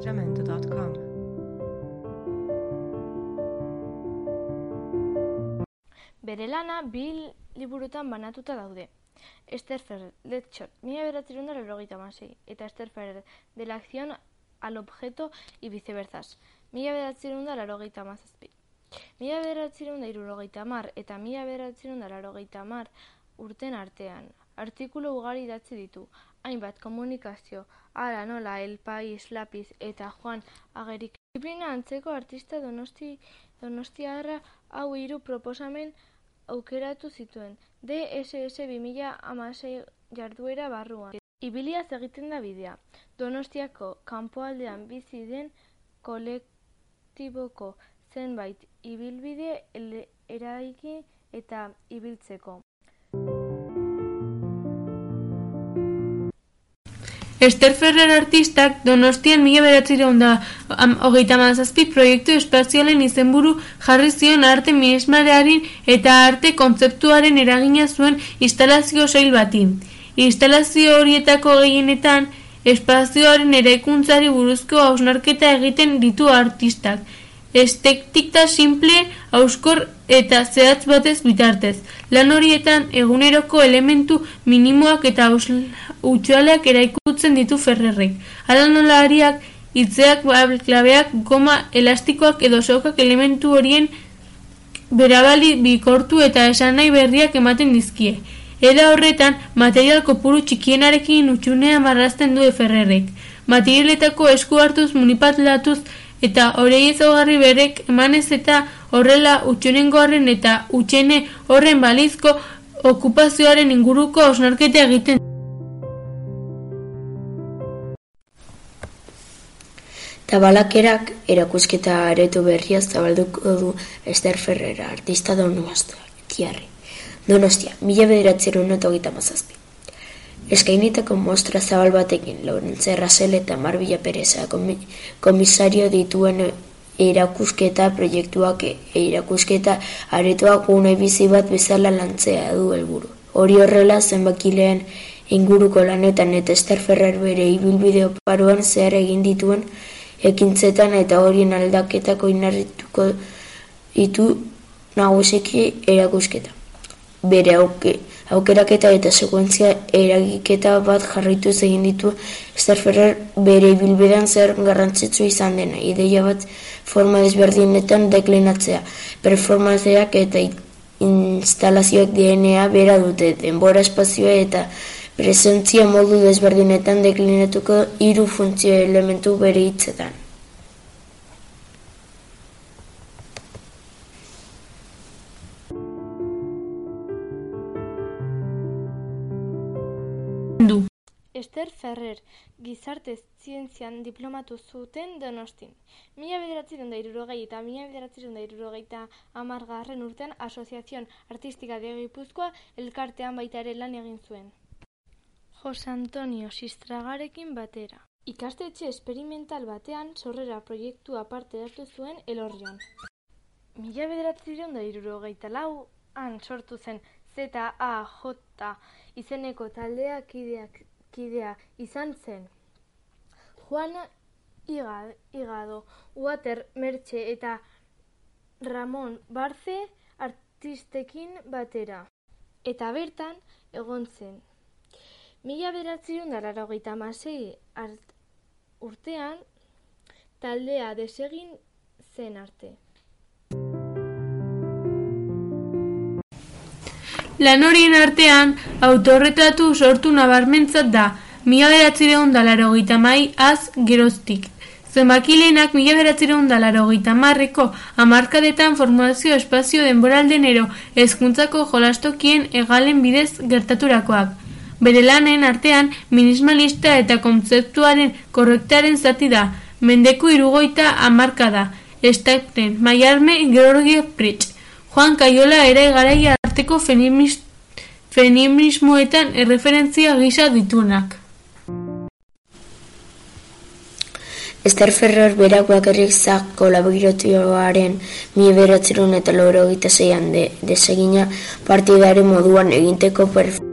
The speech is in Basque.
Jamendo.com Bere lana bi liburutan banatuta daude. Esther Ferrer, Shot, mila beratzerun da larogeita masei, eta Esther Ferrer, de la acción al objeto y viceverzas, mila beratzerun da larogeita mazazpi. Mila beratzerun da irurogeita mar, eta mila beratzerun da larogeita mar urten artean. Artikulu ugari idatzi ditu, hainbat komunikazio, ala nola, El País, Lapiz eta Juan Agerik. Disciplina antzeko artista donosti, donostiarra hau hiru proposamen aukeratu zituen. DSS 2000 amasei jarduera barruan. Ibiliaz egiten da bidea. Donostiako kanpoaldean bizi den kolektiboko zenbait ibilbide eraiki eta ibiltzeko. Esther Ferrer artistak Donostian mila bederatzireun da hogeita mazazpi proiektu espazialen izenburu jarri zion arte miresmarearen eta arte kontzeptuaren eragina zuen instalazio sail bati. Instalazio horietako gehienetan espazioaren eraikuntzari buruzko hausnarketa egiten ditu artistak. Estetikta simple, auskor eta zehatz batez bitartez. Lan horietan eguneroko elementu minimoak eta utxualeak eraikutzen ditu Ferrerrek. Hala nola ariak, hitzeak, klabeak, goma, elastikoak edo sokak elementu horien berabali bikortu eta esanai berriak ematen dizkie. Era horretan, material kopuru txikienarekin utxunea marrazten du Ferrerrek. Materialetako esku hartuz munipatlatuz eta horei ezaugarri berek emanez eta horrela utxunengoaren eta utxene horren balizko okupazioaren inguruko osnarketa egiten Tabalakerak erakusketa areto berria zabalduko du Esther Ferrera, artista donostiarri. Donostia, mila bederatzerun eta hogeita mazazpi. Eskainitako mostra zabal batekin, Laurentze Rasel eta Marbila Pereza komi, komisario dituen erakusketa proiektuak erakusketa aretoak gune bizi bat bezala lantzea du helburu. Hori horrela zenbakileen inguruko lanetan eta Esther Ferrer bere ibilbide oparoan zehar egin dituen ekintzetan eta horien aldaketak oinarrituko ditu nagusiki erakusketa. Bere auke, aukeraketa eta sekuentzia eragiketa bat jarritu egin ditu Esther Ferrer bere ibilbidean zer garrantzitsu izan dena, ideia bat forma desberdinetan deklinatzea, performanceak eta instalazioak DNA bera dute, denbora espazioa eta presentzia modu desberdinetan deklinatuko hiru funtzio elementu bere hitzetan. Du. Esther Ferrer, gizarte zientzian diplomatu zuten Donostin. Mila bederatzerun da irurogei eta mila bederatzerun da irurogeita amargarren urtean Asoziazion Artistika de Gipuzkoa elkartean baita ere lan egin zuen. Jose Antonio Sistragarekin batera. Ikastetxe esperimental batean sorrera proiektua parte hartu zuen elorrion. Mila bederatzireun da irurogeita lau han sortu zen ZAJ izeneko taldea kideak, kidea izan zen. Juan Iga- Igado, Water Mertxe eta Ramon Barze artistekin batera. Eta bertan egon zen. Mila bederatzireun da laurogeita hamasei art- urtean taldea desegin zen arte. Lan horien artean, autorretratu sortu nabarmentzat da, mila beratzireun da larogeita mai az geroztik. Zenbakileenak mila beratzireun da larogeita marreko amarkadetan formazio espazio denboralden ero hezkuntzako jolastokien egalen bidez gertaturakoak. Bere lanen artean minimalista eta kontzeptuaren korrektaren zati da, mendeko irugoita amarka da, Stapten, Maiarme, Georgia Pritz, Juan Kaiola ere garaia arteko feminis- feminismoetan erreferentzia gisa ditunak. Esther Ferrer berak bakarrik zak kolaboratioaren mi beratzerun eta laurogeita zeian de, desegina partidaren moduan eginteko perf